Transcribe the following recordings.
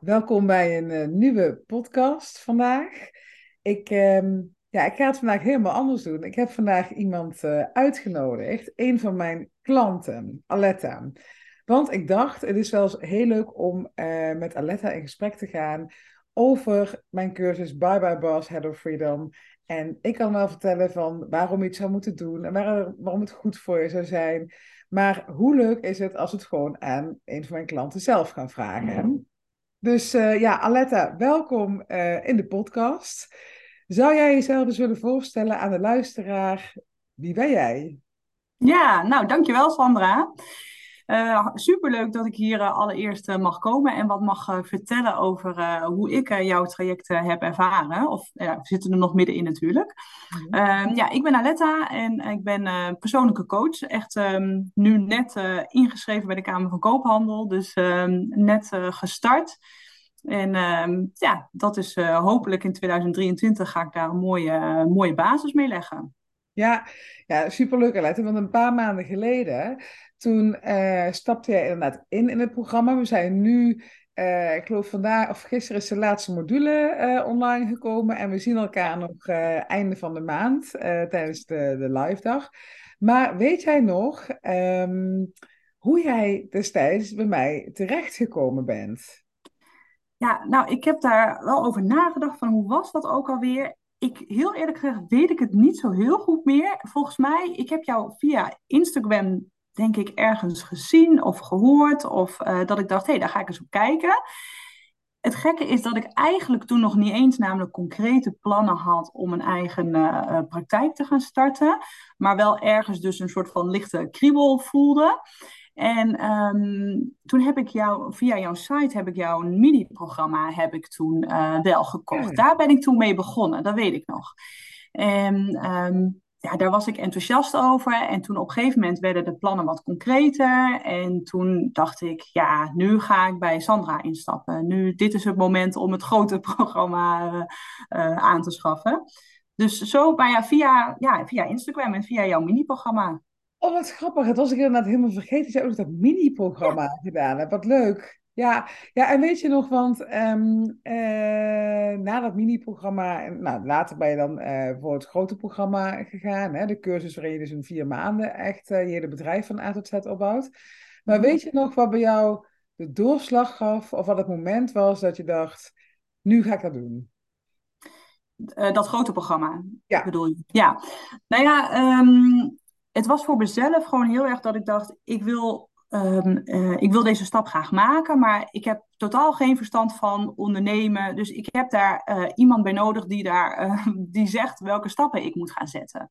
Welkom bij een eh, nieuwe podcast vandaag. Ik, ehm, ja, ik ga het vandaag helemaal anders doen. Ik heb vandaag iemand eh, uitgenodigd, een van mijn klanten, Aletta. Want ik dacht, het is wel eens heel leuk om eh, met Aletta in gesprek te gaan over mijn cursus Bye Bye Boss, Head of Freedom. En ik kan wel vertellen van waarom je het zou moeten doen en waarom het goed voor je zou zijn. Maar hoe leuk is het als het gewoon aan een van mijn klanten zelf gaan vragen? Dus uh, ja, Aletta, welkom uh, in de podcast. Zou jij jezelf willen voorstellen aan de luisteraar? Wie ben jij? Ja, nou dankjewel Sandra. Uh, superleuk dat ik hier allereerst mag komen en wat mag vertellen over hoe ik jouw traject heb ervaren. Of we zitten er nog middenin natuurlijk. Mm ja, ik ben Aletta en ik ben persoonlijke coach. Echt um, nu net ingeschreven bij de Kamer van Koophandel, dus um, net gestart. En ja, dat is hopelijk in 2023 ga ik daar een mooie, mooie basis mee leggen. Ja, ja superleuk Alette. Want een paar maanden geleden, toen uh, stapte jij inderdaad in in het programma. We zijn nu, ik geloof vandaag of gisteren is de laatste module online gekomen. En we zien elkaar nog einde van de maand tijdens de, de live dag. Maar weet jij nog um, hoe jij destijds bij mij terechtgekomen bent? Ja, nou, ik heb daar wel over nagedacht van hoe was dat ook alweer. Ik, heel eerlijk gezegd, weet ik het niet zo heel goed meer. Volgens mij, ik heb jou via Instagram, denk ik, ergens gezien of gehoord. Of uh, dat ik dacht, hé, hey, daar ga ik eens op kijken. Het gekke is dat ik eigenlijk toen nog niet eens namelijk concrete plannen had om een eigen uh, praktijk te gaan starten. Maar wel ergens dus een soort van lichte kriebel voelde. En um, toen heb ik jou, via jouw site heb ik jouw mini-programma heb ik toen uh, wel gekocht. Daar ben ik toen mee begonnen, dat weet ik nog. En um, ja, daar was ik enthousiast over. En toen op een gegeven moment werden de plannen wat concreter. En toen dacht ik, ja, nu ga ik bij Sandra instappen. Nu, dit is het moment om het grote programma uh, uh, aan te schaffen. Dus zo maar ja, via, ja, via Instagram en via jouw mini-programma. Oh, wat grappig. Het was ik inderdaad helemaal vergeten dat je ook dat mini-programma gedaan hebt. Wat leuk. Ja, ja, en weet je nog, want um, uh, na dat mini-programma, nou, later ben je dan uh, voor het grote programma gegaan. Hè, de cursus waarin je dus in vier maanden echt uh, je hele bedrijf van A tot Z opbouwt. Maar weet je nog wat bij jou de doorslag gaf, of wat het moment was dat je dacht, nu ga ik dat doen? dat grote programma, ja. bedoel je? Ja. Nou ja, um, het was voor mezelf gewoon heel erg dat ik dacht, ik wil, um, uh, ik wil deze stap graag maken, maar ik heb totaal geen verstand van ondernemen. Dus ik heb daar uh, iemand bij nodig die, daar, uh, die zegt welke stappen ik moet gaan zetten.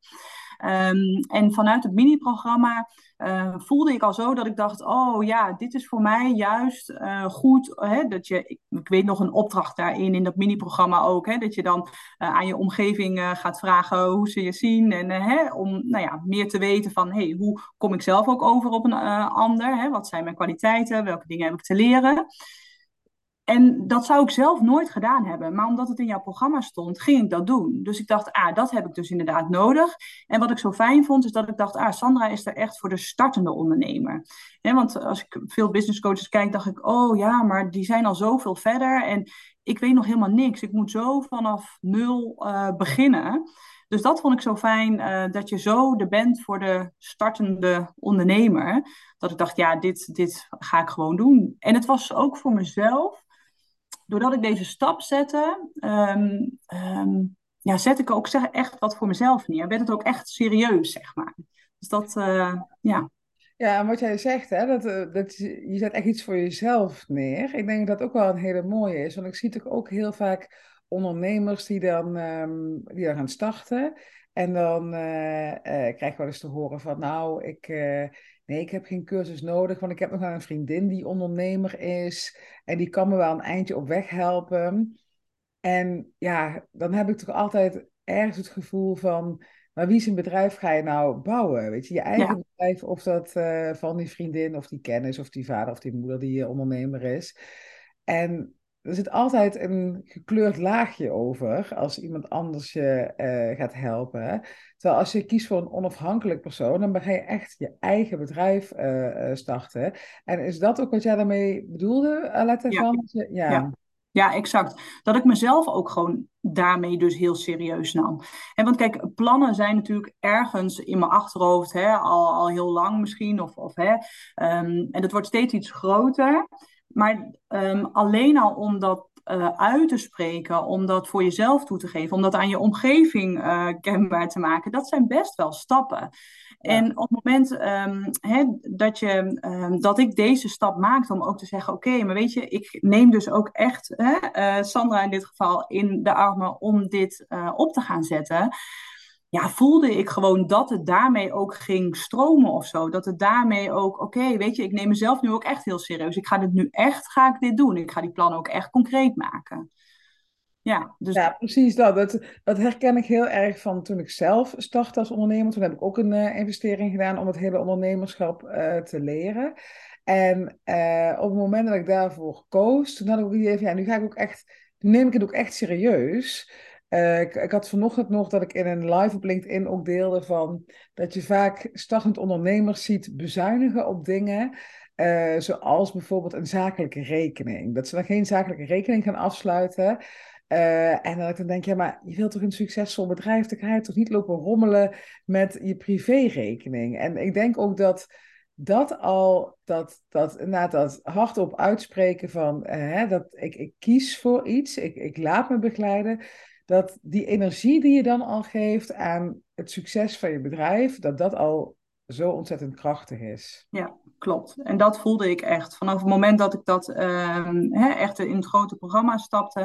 Um, en vanuit het mini-programma uh, voelde ik al zo dat ik dacht: oh ja, dit is voor mij juist uh, goed. Hè, dat je, ik, weet nog een opdracht daarin, in dat mini-programma ook. Hè, dat je dan uh, aan je omgeving gaat vragen hoe ze je zien. En hè, om nou ja, meer te weten van hey, hoe kom ik zelf ook over op een ander? Hè, wat zijn mijn kwaliteiten? Welke dingen heb ik te leren? En dat zou ik zelf nooit gedaan hebben. Maar omdat het in jouw programma stond, ging ik dat doen. Dus ik dacht, ah, dat heb ik dus inderdaad nodig. En wat ik zo fijn vond, is dat ik dacht, ah, Sandra is er echt voor de startende ondernemer. want als ik veel business coaches kijk, dacht ik, oh ja, maar die zijn al zoveel verder. En ik weet nog helemaal niks. Ik moet zo vanaf nul uh, beginnen. Dus dat vond ik zo fijn, uh, dat je zo er bent voor de startende ondernemer. Dat ik dacht, ja, dit, dit ga ik gewoon doen. En het was ook voor mezelf doordat ik deze stap zette, um, um, ja, zet ik ook echt wat voor mezelf neer. Werd het ook echt serieus, zeg maar. Dus dat, uh, ja. Ja, wat jij zegt, hè, dat, eh, dat, je zet echt iets voor jezelf neer. Ik denk dat dat ook wel een hele mooie is. Want ik zie toch ook heel vaak ondernemers die dan, um, die dan gaan starten. En dan uh, krijg ik wel eens te horen van, nou, ik, nee, ik heb geen cursus nodig, want ik heb nog een vriendin die ondernemer is en die kan me wel een eindje op weg helpen. En ja, dan heb ik toch altijd ergens het gevoel van, maar wie zijn bedrijf ga je nou bouwen? Weet je, je eigen ja. bedrijf of dat van die vriendin of die kennis of die vader of die moeder die ondernemer is. En er zit altijd een gekleurd laagje over als iemand anders je eh, gaat helpen. Terwijl als je kiest voor een onafhankelijk persoon, dan ga je echt je eigen bedrijf uh, starten. En is dat ook wat jij daarmee bedoelde, Aletta? Ja. ja. ja. Ja, exact. Dat ik mezelf ook gewoon daarmee dus heel serieus nam. En want kijk, plannen zijn natuurlijk ergens in mijn achterhoofd, hè, al, al heel lang misschien. Of, of, hè, um, en het wordt steeds iets groter. Maar um, alleen al om dat uh, uit te spreken, om dat voor jezelf toe te geven, om dat aan je omgeving uh, kenbaar te maken, dat zijn best wel stappen. En op het moment um, dat, je, um, dat ik deze stap maakte om ook te zeggen: Oké, maar weet je, ik neem dus ook echt uh, Sandra in dit geval in de armen om dit uh, op te gaan zetten. Ja, voelde ik gewoon dat het daarmee ook ging stromen of zo. Dat het daarmee ook, oké, weet je, ik neem mezelf nu ook echt heel serieus. Ik ga dit nu echt, ga ik dit doen. Ik ga die plannen ook echt concreet maken. Ja, dus... ja, precies dat. dat. Dat herken ik heel erg van toen ik zelf startte als ondernemer. Toen heb ik ook een uh, investering gedaan om het hele ondernemerschap uh, te leren. En uh, op het moment dat ik daarvoor koos, toen had ik ook idee van, ja, nu ga ik ook echt, nu neem ik het ook echt serieus. Ik, ik, had vanochtend nog dat ik in een live op LinkedIn ook deelde van dat je vaak startend ondernemers ziet bezuinigen op dingen. zoals bijvoorbeeld een zakelijke rekening. Dat ze dan geen zakelijke rekening gaan afsluiten. Uh, en dat ik dan denk, ja, maar je wilt toch een succesvol bedrijf, dan ga je toch niet lopen rommelen met je privérekening. En ik denk ook dat dat al, dat, dat, inderdaad, dat hardop uitspreken van, hè, dat ik, ik kies voor iets, ik, ik laat me begeleiden, dat die energie die je dan al geeft aan het succes van je bedrijf, dat dat al zo ontzettend krachtig is. Ja, klopt. En dat voelde ik echt. Vanaf het moment dat ik dat uh, hè, echt in het grote programma stapte,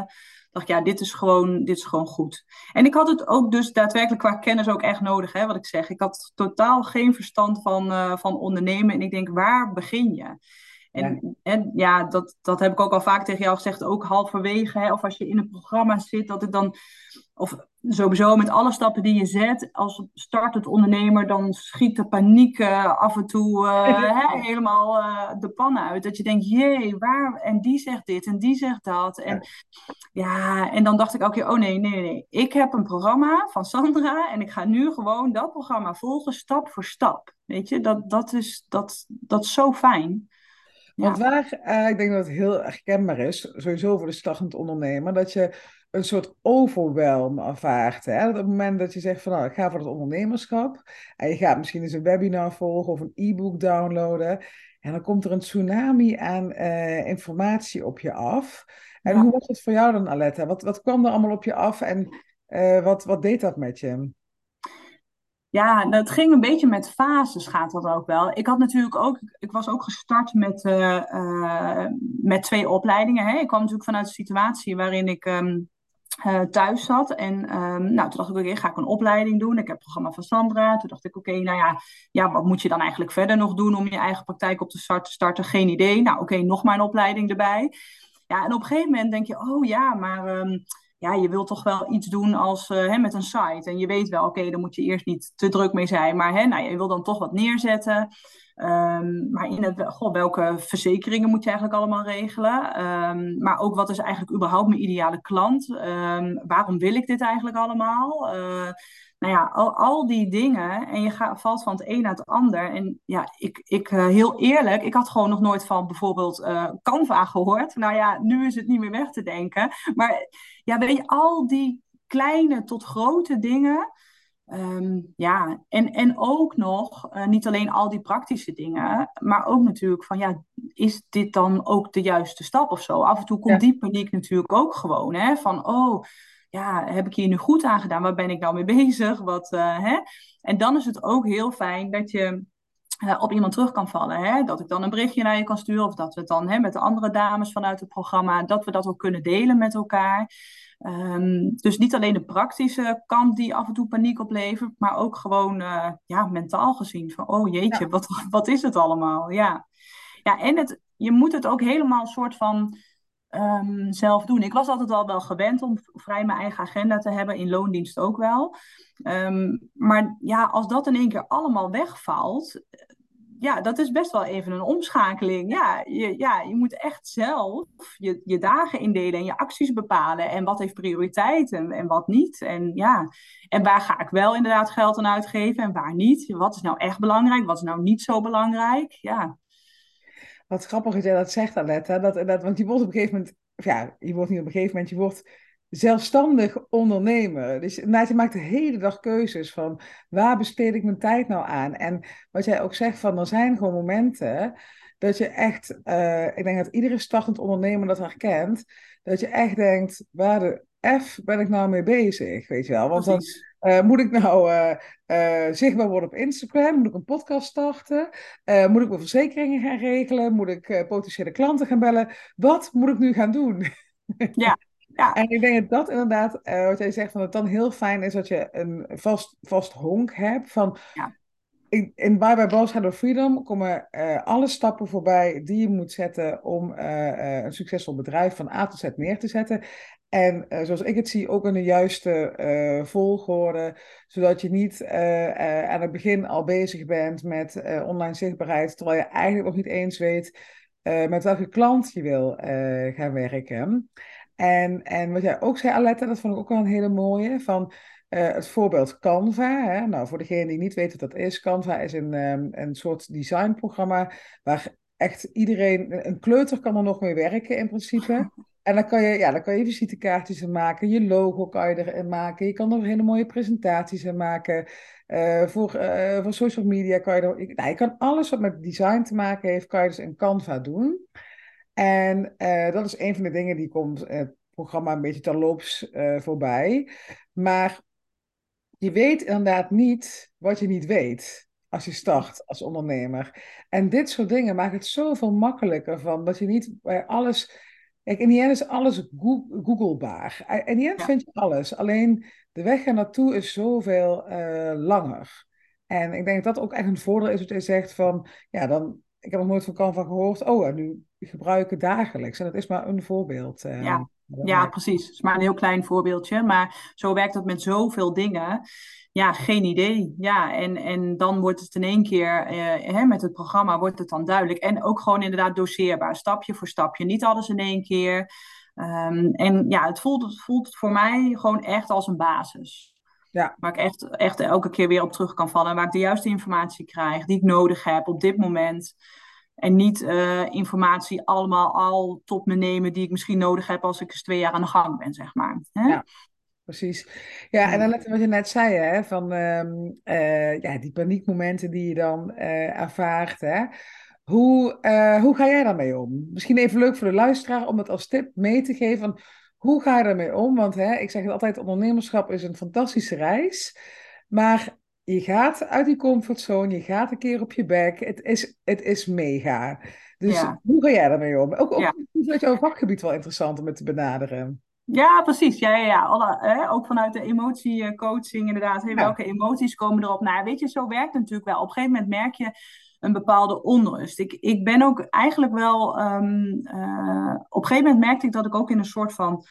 dacht ik, ja, dit is, gewoon, dit is gewoon goed. En ik had het ook dus daadwerkelijk qua kennis ook echt nodig, hè, wat ik zeg. Ik had totaal geen verstand van, uh, van ondernemen. En ik denk, waar begin je? En ja, en, ja dat, dat heb ik ook al vaak tegen jou gezegd, ook halverwege. Hè, of als je in een programma zit, dat ik dan of sowieso met alle stappen die je zet, als startend ondernemer, dan schiet de paniek uh, af en toe uh, helemaal uh, de pan uit. Dat je denkt, jee, waar? En die zegt dit en die zegt dat. En ja, en dan dacht ik ook, oh nee, nee, nee. Ik heb een programma van Sandra en ik ga nu gewoon dat programma volgen, stap voor stap. Weet je, dat, dat, is, dat, dat is zo fijn. Want waar, ik denk dat het heel herkenbaar is, sowieso voor de startend ondernemer, dat je een soort overwhelm ervaart. Hè? op het moment dat je zegt van nou, ik ga voor het ondernemerschap en je gaat misschien eens een webinar volgen of een e-book downloaden en dan komt er een tsunami aan uh, informatie op je af. En hoe was het voor jou dan, Aletta? Wat, wat kwam er allemaal op je af en uh, wat, wat deed dat met je? Ja, het ging een beetje met fases, gaat dat ook wel. Ik had natuurlijk ook, ik was ook gestart met, uh, met twee opleidingen. Hè. Ik kwam natuurlijk vanuit een situatie waarin ik um, uh, thuis zat. En um, nou, toen dacht ik, oké, ga ik een opleiding doen. Ik heb het programma van Sandra. Toen dacht ik, oké, nou ja, ja, wat moet je dan eigenlijk verder nog doen om je eigen praktijk op te starten? Geen idee. Nou, oké, nog maar een opleiding erbij. Ja, en op een gegeven moment denk je, oh ja, maar um, ja, je wilt toch wel iets doen als uh, hè, met een site. En je weet wel, oké, daar moet je eerst niet te druk mee zijn. Maar hè, nou, je wil dan toch wat neerzetten. Um, maar in het, goh, welke verzekeringen moet je eigenlijk allemaal regelen? Um, maar ook wat is eigenlijk überhaupt mijn ideale klant? Um, waarom wil ik dit eigenlijk allemaal? Uh, nou ja, al, al die dingen. En je gaat, valt van het een naar het ander. En ja, ik, ik uh, heel eerlijk, ik had gewoon nog nooit van bijvoorbeeld uh, Canva gehoord. Nou ja, nu is het niet meer weg te denken. Maar ja, weet je, al die kleine tot grote dingen. Um, ja, en, en ook nog, uh, niet alleen al die praktische dingen, maar ook natuurlijk van, ja, is dit dan ook de juiste stap of zo? Af en toe komt ja. die paniek natuurlijk ook gewoon, hè, van, oh, ja, heb ik hier nu goed aan gedaan? Waar ben ik nou mee bezig? Wat, uh, hè? En dan is het ook heel fijn dat je uh, op iemand terug kan vallen. Hè? Dat ik dan een berichtje naar je kan sturen, of dat we het dan hè, met de andere dames vanuit het programma, dat we dat ook kunnen delen met elkaar. Um, dus niet alleen de praktische kant die af en toe paniek oplevert, maar ook gewoon uh, ja, mentaal gezien. Van, oh jeetje, ja. wat, wat is het allemaal? Ja, ja en het, je moet het ook helemaal een soort van um, zelf doen. Ik was altijd al wel gewend om vrij mijn eigen agenda te hebben, in loondienst ook wel. Um, maar ja, als dat in één keer allemaal wegvalt, ja, dat is best wel even een omschakeling. Ja, je, ja, je moet echt zelf je, je dagen indelen en je acties bepalen. En wat heeft prioriteit en, en wat niet. En, ja, en waar ga ik wel inderdaad geld aan uitgeven en waar niet. Wat is nou echt belangrijk, wat is nou niet zo belangrijk. Ja. Wat grappig dat jij dat zegt, Aletta. Dat, dat, want je wordt op een gegeven moment, ja, je wordt niet op een gegeven moment, je wordt zelfstandig ondernemer. Dus je maakt de hele dag keuzes van waar besteed ik mijn tijd nou aan? En wat jij ook zegt van er zijn gewoon momenten dat je echt, uh, ik denk dat iedere startend ondernemer dat herkent, dat je echt denkt, waar de F ben ik nou mee bezig, weet je wel? Want dan uh, moet ik nou uh, zichtbaar worden op Instagram? Moet ik een podcast starten? moet ik mijn verzekeringen gaan regelen? Moet ik potentiële klanten gaan bellen? Wat moet ik nu gaan doen? Ja, ja. En ik denk dat dat inderdaad, wat jij zegt, van dat het dan heel fijn is dat je een vast, vast honk hebt. Van, ja. in, in Bye Bye Boss Hello Freedom komen alle stappen voorbij die je moet zetten om een succesvol bedrijf van A tot Z neer te zetten. En zoals ik het zie, ook in de juiste volgorde, zodat je niet aan het begin al bezig bent met online zichtbaarheid, terwijl je eigenlijk nog niet eens weet met welke klant je wil gaan werken. En, en wat jij ook zei, Aletta, dat vond ik ook wel een hele mooie, van het voorbeeld Canva. Hè? Nou, voor degene die niet weet wat dat is, Canva is een, um, een soort designprogramma waar echt iedereen, een kleuter kan er nog mee werken in principe. En dan kan je, ja, dan kan je visitekaartjes in maken, je logo kan je erin maken, je kan er hele mooie presentaties in maken. Uh, voor, uh, voor social media kan je er, nou, je kan alles wat met design te maken heeft, kan je dus in Canva doen. En uh, dat is een van de dingen die komt het programma een beetje terloops voorbij. Maar je weet inderdaad niet wat je niet weet als je start als ondernemer. En dit soort dingen maken het zoveel makkelijker van dat je niet bij alles. Kijk, in die end is alles googlebaar. In die end ja. vind je alles. Alleen de weg er naartoe is zoveel langer. En ik denk dat dat ook echt een voordeel is wat je zegt van, ja, dan, ik heb nog nooit van Canva gehoord. Oh, en nu gebruiken dagelijks. En dat is maar een voorbeeld. Uh, ja. Ja, precies. Het is maar een heel klein voorbeeldje. Maar zo werkt dat met zoveel dingen. Ja, geen idee. Ja, en, en dan wordt het in één keer, uh, hè, met het programma wordt het dan duidelijk. En ook gewoon inderdaad doseerbaar, stapje voor stapje. Niet alles in één keer. Um, en ja, het voelt, het voelt voor mij gewoon echt als een basis. Ja. Waar ik echt, echt elke keer weer op terug kan vallen. Waar ik de juiste informatie krijg, die ik nodig heb op dit moment. En niet uh, informatie allemaal al tot me nemen die ik misschien nodig heb als ik eens twee jaar aan de gang ben, zeg maar. Hè? Ja, precies. Ja, en dan let wat je net zei, hè, van uh, uh, ja, die paniekmomenten die je dan uh, ervaart. Hè? Hoe, hoe ga jij daarmee om? Misschien even leuk voor de luisteraar om het als tip mee te geven. hoe ga je daarmee om? Want hè, ik zeg het altijd, ondernemerschap is een fantastische reis. Maar je gaat uit die comfortzone, je gaat een keer op je bek. Het is, het is mega. Dus hoe ga jij daarmee om? Ook, ook ja. jouw vakgebied wel interessant om het te benaderen. Ja, precies. Ja, ja, ja. Alle, hè, ook vanuit de emotiecoaching inderdaad. Hey, welke emoties komen erop? Nou, weet je, zo werkt het natuurlijk wel. Op een gegeven moment merk je een bepaalde onrust. Ik, ik ben ook eigenlijk wel... Um, uh, op een gegeven moment merkte ik dat ik ook in een soort van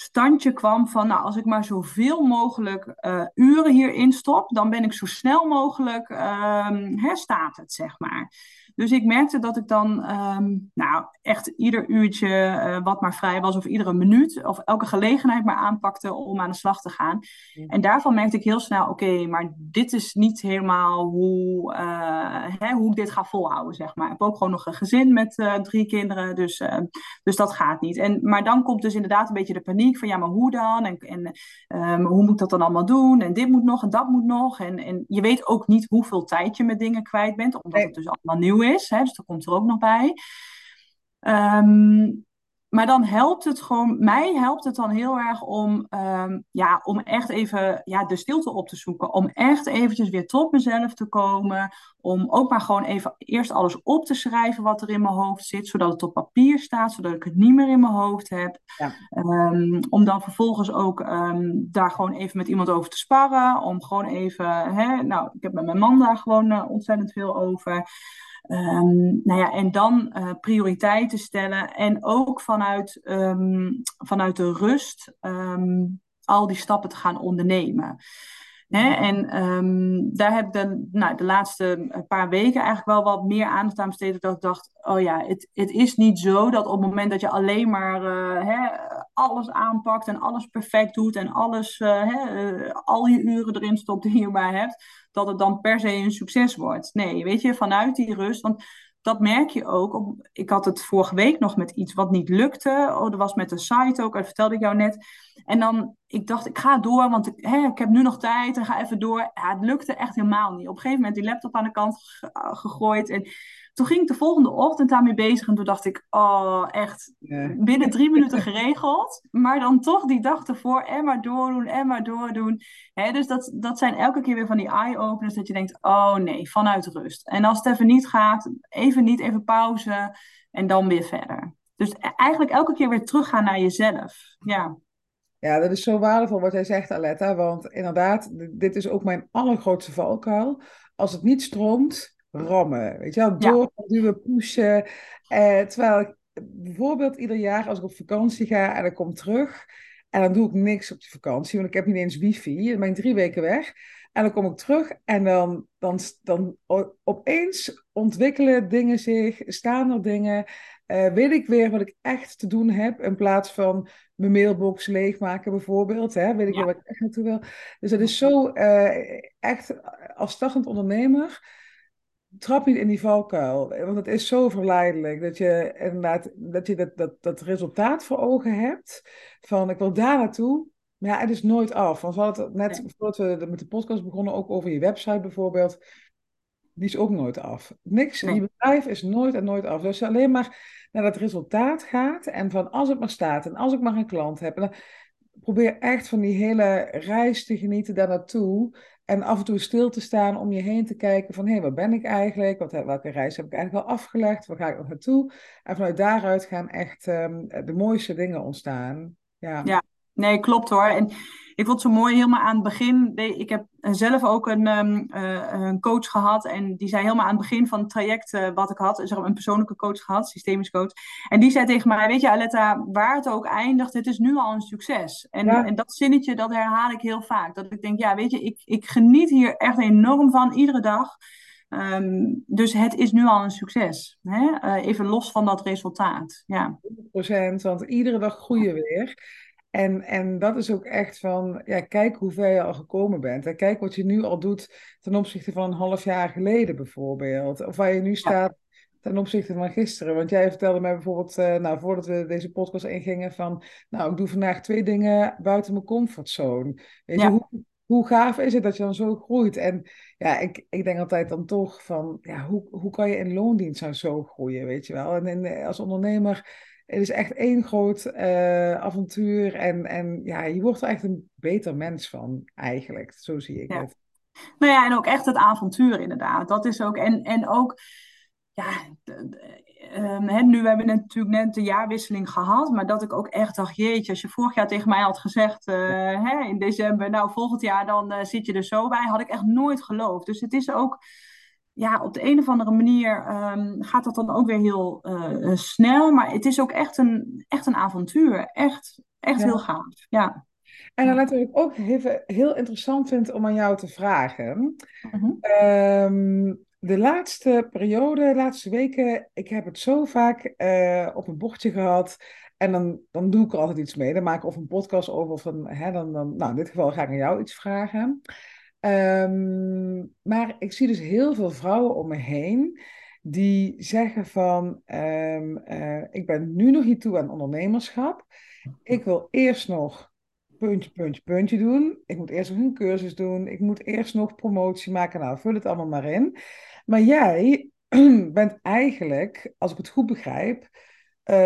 standje kwam van, nou, als ik maar zoveel mogelijk uh, uren hierin stop, dan ben ik zo snel mogelijk, um, hè, staat het, zeg maar. Dus ik merkte dat ik dan ehm, nou, echt ieder uurtje uh, wat maar vrij was, of iedere minuut, of elke gelegenheid maar aanpakte om aan de slag te gaan. En daarvan merkte ik heel snel, oké, maar dit is niet helemaal hoe, uh, hè, hoe ik dit ga volhouden, zeg maar. Ik heb ook gewoon nog een gezin met uh, drie kinderen, dus, dus dat gaat niet. En, maar dan komt dus inderdaad een beetje de paniek van, ja, maar hoe dan? En, en um, hoe moet ik dat dan allemaal doen? En dit moet nog en dat moet nog. En, en je weet ook niet hoeveel tijd je met dingen kwijt bent, omdat het dus allemaal nieuw is is. Hè, dus dat komt er ook nog bij. Um, maar dan helpt het gewoon, mij helpt het dan heel erg om, um, ja, om echt even ja, de stilte op te zoeken. Om echt eventjes weer tot mezelf te komen. Om ook maar gewoon even eerst alles op te schrijven wat er in mijn hoofd zit. Zodat het op papier staat, zodat ik het niet meer in mijn hoofd heb. Ja. Um, om dan vervolgens ook um, daar gewoon even met iemand over te sparren. Om gewoon even, hè, nou, ik heb met mijn man daar gewoon uh, ontzettend veel over. Um, nou ja, en dan uh, prioriteiten stellen en ook vanuit, um, vanuit de rust um, al die stappen te gaan ondernemen. En ehm, daar heb ik de, nou, de laatste paar weken eigenlijk wel wat meer aandacht aan besteed. Dat ik dacht, oh ja, het, het is niet zo dat op het moment dat je alleen maar uh, hè, alles aanpakt en alles perfect doet en alles, uh, hè, al je uren erin stopt die je maar hebt, dat het dan per se een succes wordt. Nee, weet je, vanuit die rust. Want dat merk je ook. Ik had het vorige week nog met iets wat niet lukte. Oh, dat was met de site ook, dat vertelde ik jou net. En dan, ik dacht, ik ga door, want ik, hè, ik heb nu nog tijd en ga even door. Ja, het lukte echt helemaal niet. Op een gegeven moment die laptop aan de kant gegooid. En toen ging ik de volgende ochtend daarmee bezig en toen dacht ik, oh, echt binnen drie minuten geregeld. Maar dan toch die dag ervoor en maar doordoen en maar doordoen. Hè, dus dat, dat zijn elke keer weer van die eye-openers dat je denkt, oh nee, vanuit rust. En als het even niet gaat, even niet, even pauze en dan weer verder. Dus e-, eigenlijk elke keer weer teruggaan naar jezelf. Ja. Ja, dat is zo waardevol wat jij zegt, Aletta. Want inderdaad, dit is ook mijn allergrootste valkuil. Als het niet stroomt, rammen. Weet je wel, doorduwen, pushen. Eh, terwijl ik bijvoorbeeld ieder jaar als ik op vakantie ga en ik kom terug... en dan doe ik niks op die vakantie, want ik heb niet eens wifi. Dan ben ik drie weken weg. En dan kom ik terug en dan, dan, dan opeens ontwikkelen dingen zich, staan er dingen. Uh, weet ik weer wat ik echt te doen heb in plaats van mijn mailbox leegmaken bijvoorbeeld. Hè? Weet ik weer wat ik echt naartoe wil. Dus dat is zo uh, echt als startend ondernemer trap niet in die valkuil. Want het is zo verleidelijk dat je inderdaad dat, je dat, dat, dat resultaat voor ogen hebt. Van ik wil daar naartoe. Maar ja, het is nooit af. Want we hadden net voordat we met de podcast begonnen ook over je website bijvoorbeeld. Die is ook nooit af. Niks in je bedrijf is nooit en nooit af. Dus als je alleen maar naar dat resultaat gaat en van als het maar staat en als ik maar een klant heb. dan probeer echt van die hele reis te genieten daar naartoe. En af en toe stil te staan om je heen te kijken van hé, hey, waar ben ik eigenlijk? Wat, welke reis heb ik eigenlijk al afgelegd? Waar ga ik nog naartoe? En vanuit daaruit gaan echt um, de mooiste dingen ontstaan. Ja, nee, klopt hoor. En ik vond het zo mooi helemaal aan het begin. Ik heb zelf ook een, um, een coach gehad. En die zei helemaal aan het begin van het traject uh, wat ik had. Zeg maar een persoonlijke coach gehad, systemisch coach. En die zei tegen mij, weet je Aletta, waar het ook eindigt, het is nu al een succes. En, en dat zinnetje, dat herhaal ik heel vaak. Dat ik denk, ja weet je, ik, ik geniet hier echt enorm van, iedere dag. Um, dus het is nu al een succes. Hè? Uh, even los van dat resultaat. Ja. 100%, want iedere dag groeien we weer. En, en dat is ook echt van, ja, kijk hoe ver je al gekomen bent. En kijk wat je nu al doet ten opzichte van een half jaar geleden bijvoorbeeld. Of waar je nu staat ten opzichte van gisteren. Want jij vertelde mij bijvoorbeeld, uh, nou, voordat we deze podcast ingingen, van, nou, ik doe vandaag twee dingen buiten mijn comfortzone. Weet je, hoe, hoe gaaf is het dat je dan zo groeit? En ja, ik, ik denk altijd dan toch van, ja, hoe, hoe kan je in loondienst nou zo groeien, weet je wel? En, en als ondernemer het is echt één groot uh, avontuur. En, en ja, je wordt er echt een beter mens van, eigenlijk. Zo zie ik het. Nou ja, en ook echt het avontuur, inderdaad. Dat is ook. En, en ook, ja, um, nu hebben we natuurlijk net de jaarwisseling gehad. Maar dat ik ook echt dacht, jeetje, als je vorig jaar tegen mij had gezegd uh, hè, in december, nou volgend jaar dan uh, zit je er zo bij, had ik echt nooit geloofd. Dus het is ook ja, op de een of andere manier um, gaat dat dan ook weer heel uh, snel. Maar het is ook echt een, echt een avontuur. Echt, echt heel gaaf. Ja. En dan wat ik ook even heel interessant vind om aan jou te vragen. Uh-huh. Um, de laatste periode, de laatste weken, ik heb het zo vaak uh, op een bordje gehad. En dan, dan doe ik er altijd iets mee. Dan maak ik of een podcast over. Of een, hè, dan, dan, nou, in dit geval ga ik aan jou iets vragen. Um, maar ik zie dus heel veel vrouwen om me heen die zeggen van, um, uh, ik ben nu nog niet toe aan ondernemerschap. Ik wil eerst nog puntje, puntje, puntje doen. Ik moet eerst nog een cursus doen. Ik moet eerst nog promotie maken. Nou, vul het allemaal maar in. Maar jij bent eigenlijk, als ik het goed begrijp, uh,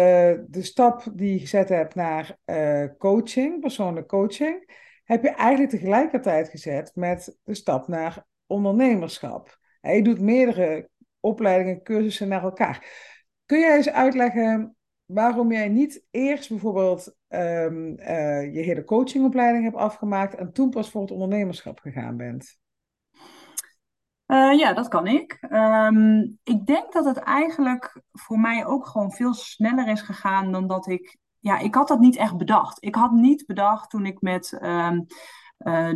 de stap die je gezet hebt naar uh, coaching, persoonlijke coaching heb je eigenlijk tegelijkertijd gezet met de stap naar ondernemerschap. Je doet meerdere opleidingen, cursussen naar elkaar. Kun jij eens uitleggen waarom jij niet eerst bijvoorbeeld um, uh, je hele coachingopleiding hebt afgemaakt en toen pas voor het ondernemerschap gegaan bent? Uh, ja, dat kan ik. Um, ik denk dat het eigenlijk voor mij ook gewoon veel sneller is gegaan dan dat ik ja, ik had dat niet echt bedacht. Ik had niet bedacht toen ik met um,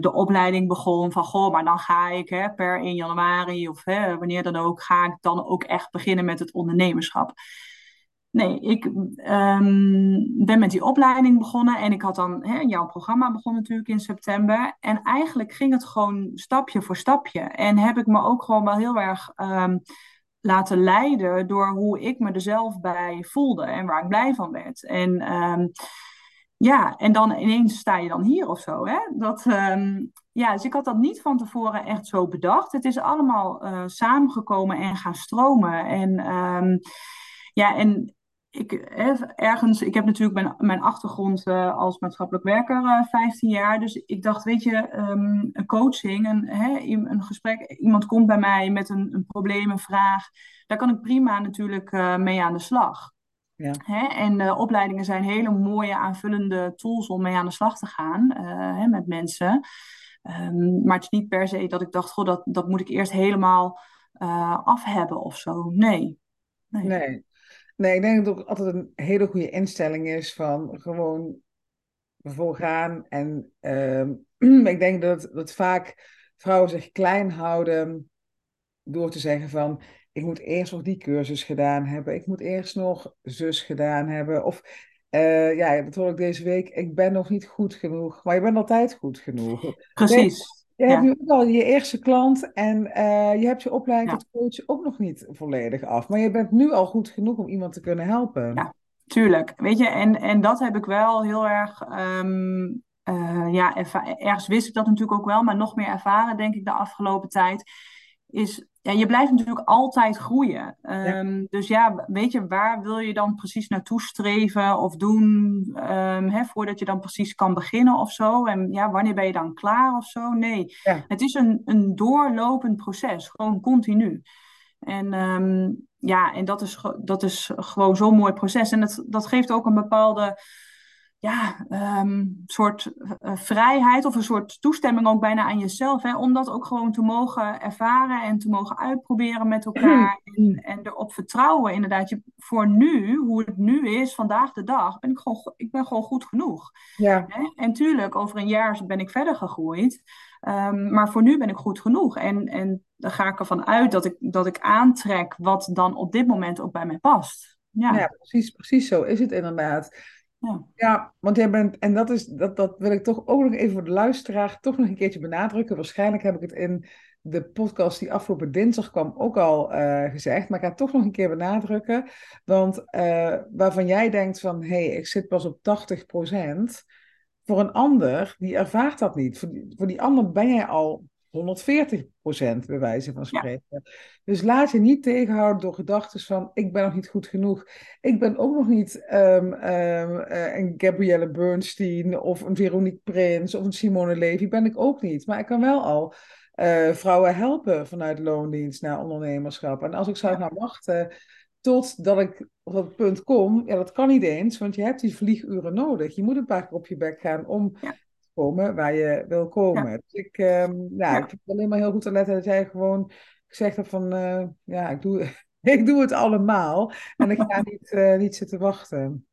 de opleiding begon van goh, maar dan ga ik hè, per 1 januari of hè, wanneer dan ook, ga ik dan ook echt beginnen met het ondernemerschap. Nee, ik um, ben met die opleiding begonnen en ik had dan hè, jouw programma begonnen natuurlijk in september. En eigenlijk ging het gewoon stapje voor stapje. En heb ik me ook gewoon wel heel erg um, laten leiden door hoe ik me er zelf bij voelde en waar ik blij van werd. En um, ja, en dan ineens sta je dan hier of zo. Hè? Dat, ja, dus ik had dat niet van tevoren echt zo bedacht. Het is allemaal uh, samengekomen en gaan stromen. En ja, en ik, ergens, ik heb natuurlijk mijn, mijn achtergrond uh, als maatschappelijk werker uh, eh, 15 jaar. Dus ik dacht, weet je, um, een coaching, een, hè, een gesprek, iemand komt bij mij met een, een probleem, een vraag. Daar kan ik prima natuurlijk uh, mee aan de slag. Ja. Hè? En opleidingen zijn hele mooie aanvullende tools om mee aan de slag te gaan hè, met mensen. Um, maar het is niet per se dat ik dacht, goh, dat, dat moet ik eerst helemaal af hebben of zo. Nee. Nee. nee. Nee, ik denk dat het ook altijd een hele goede instelling is van gewoon ervoor gaan. En uh, ik denk dat, dat vaak vrouwen zich klein houden door te zeggen van ik moet eerst nog die cursus gedaan hebben, ik moet eerst nog zus gedaan hebben. Of uh, ja, dat hoor ik deze week, ik ben nog niet goed genoeg, maar je bent altijd goed genoeg. Precies. Je hebt nu ook al je eerste klant en uh, je hebt je opleiding tot coach ook nog niet volledig af. Maar je bent nu al goed genoeg om iemand te kunnen helpen. Ja, tuurlijk. Weet je, en, en dat heb ik wel heel erg. Um, uh, ja, ergens wist ik dat natuurlijk ook wel, maar nog meer ervaren, denk ik, de afgelopen tijd. Is ja, je blijft natuurlijk altijd groeien. Um, Dus ja, weet je, waar wil je dan precies naartoe streven of doen um, hè, voordat je dan precies kan beginnen of zo? En ja, wanneer ben je dan klaar of zo? Nee, het is een, een doorlopend proces, gewoon continu. En um, ja, en dat is, dat is gewoon zo'n mooi proces. En dat, dat geeft ook een bepaalde ja, um, soort uh, vrijheid of een soort toestemming ook bijna aan jezelf. Hè, om dat ook gewoon te mogen ervaren en te mogen uitproberen met elkaar. En, en erop vertrouwen inderdaad. Je, voor nu, hoe het nu is, vandaag de dag, ben ik gewoon, ik ben gewoon goed genoeg. Ja. Hè? En tuurlijk, over een jaar ben ik verder gegroeid. Um, maar voor nu ben ik goed genoeg. En, en dan ga ik ervan uit dat ik, dat ik aantrek wat dan op dit moment ook bij mij past. Ja, ja precies, precies zo is het inderdaad. Ja. ja, want jij bent, en dat, is, dat, dat wil ik toch ook nog even voor de luisteraar toch nog een keertje benadrukken. Waarschijnlijk heb ik het in de podcast die afgelopen dinsdag kwam ook al uh, gezegd, maar ik ga het toch nog een keer benadrukken. Want uh, waarvan jij denkt van, hé, hey, ik zit pas op 80%, voor een ander, die ervaart dat niet. Voor die ander ben jij al 140 procent, bij wijze van spreken. Dus laat je niet tegenhouden door gedachten van: ik ben nog niet goed genoeg. Ik ben ook nog niet um, um, een Gabrielle Bernstein of een Veronique Prins of een Simone Levy. Ben ik ook niet. Maar ik kan wel al uh, vrouwen helpen vanuit loondienst naar ondernemerschap. En als ik zou gaan wachten totdat ik op dat punt kom, ja, dat kan niet eens, want je hebt die vlieguren nodig. Je moet een paar keer op je bek gaan om komen waar je wil komen. Dus ik, um, ja, ik vind het alleen maar heel goed te letten dat jij gewoon gezegd hebt van, uh, ja, ik doe, ik doe het allemaal en ik ga niet, uh, niet zitten wachten.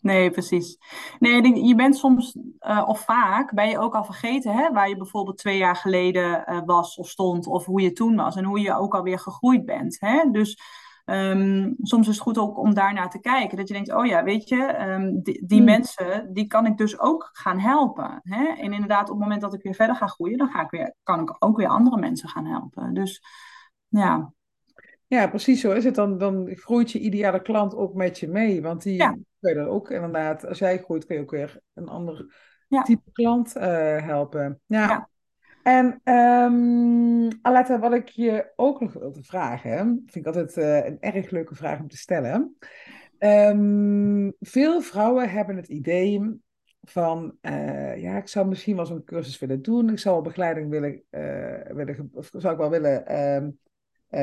Nee, precies. Nee, je bent soms, uh, of vaak, ben je ook al vergeten hè, waar je bijvoorbeeld twee jaar geleden was of stond, of hoe je toen was en hoe je ook alweer gegroeid bent. Hè? Dus Um, soms is het goed ook om daarnaar te kijken. Dat je denkt, oh ja, weet je, um, die, die hmm. mensen, die kan ik dus ook gaan helpen. Hè? En inderdaad, op het moment dat ik weer verder ga groeien, dan ga ik weer, kan ik ook weer andere mensen gaan helpen. Dus ja. Ja, precies zo is het. Dan, dan groeit je ideale klant ook met je mee. Want die ja. kun je dan ook inderdaad, als jij groeit, kun je ook weer een ander type klant uh, helpen. ja. ja. En um, Aletta, wat ik je ook nog wilde vragen, vind ik altijd uh, een erg leuke vraag om te stellen. Um, veel vrouwen hebben het idee van, uh, ja, ik zou misschien wel zo'n cursus willen doen, ik zou wel begeleiding willen, uh, willen zou ik wel willen um,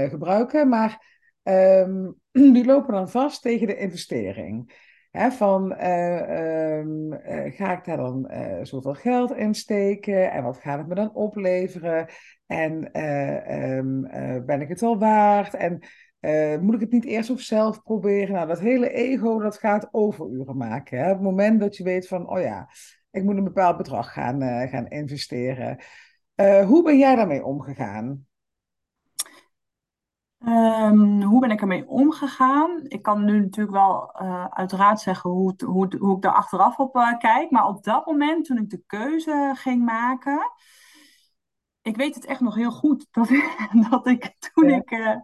gebruiken, maar die lopen dan vast tegen de investering van uh, um, uh, ga ik daar dan uh, zoveel geld in steken en wat gaat het me dan opleveren en um, ben ik het wel waard en moet ik het niet eerst op zelf proberen? Nou, dat hele ego dat gaat overuren maken. Hè? Op het moment dat je weet van, oh ja, ik moet een bepaald bedrag gaan, gaan investeren. hoe ben jij daarmee omgegaan? Um, hoe ben ik ermee omgegaan? Ik kan nu natuurlijk wel uh, uiteraard zeggen hoe, hoe, hoe ik daar achteraf op uh, kijk. Maar op dat moment, toen ik de keuze ging maken, ik weet het echt nog heel goed. Dat, dat ik toen, ik uh,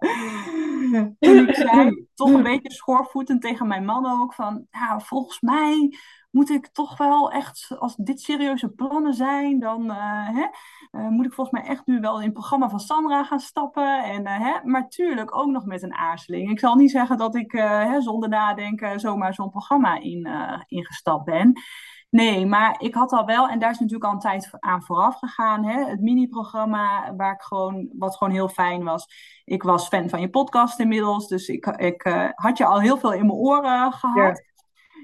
toen ik zei, toch een beetje schoorvoetend tegen mijn man ook, van ja, volgens mij moet ik toch wel echt, als dit serieuze plannen zijn, dan uh, hè, uh, moet ik volgens mij echt nu wel in het programma van Sandra gaan stappen. En, uh, hè, maar tuurlijk ook nog met een aarzeling. Ik zal niet zeggen dat ik hè, zonder nadenken zomaar zo'n programma in, ingestapt ben. Nee, maar ik had al wel, en daar is natuurlijk al een tijd aan vooraf gegaan, hè, het mini-programma, waar ik gewoon, wat gewoon heel fijn was. Ik was fan van je podcast inmiddels, dus ik, ik had je al heel veel in mijn oren gehad.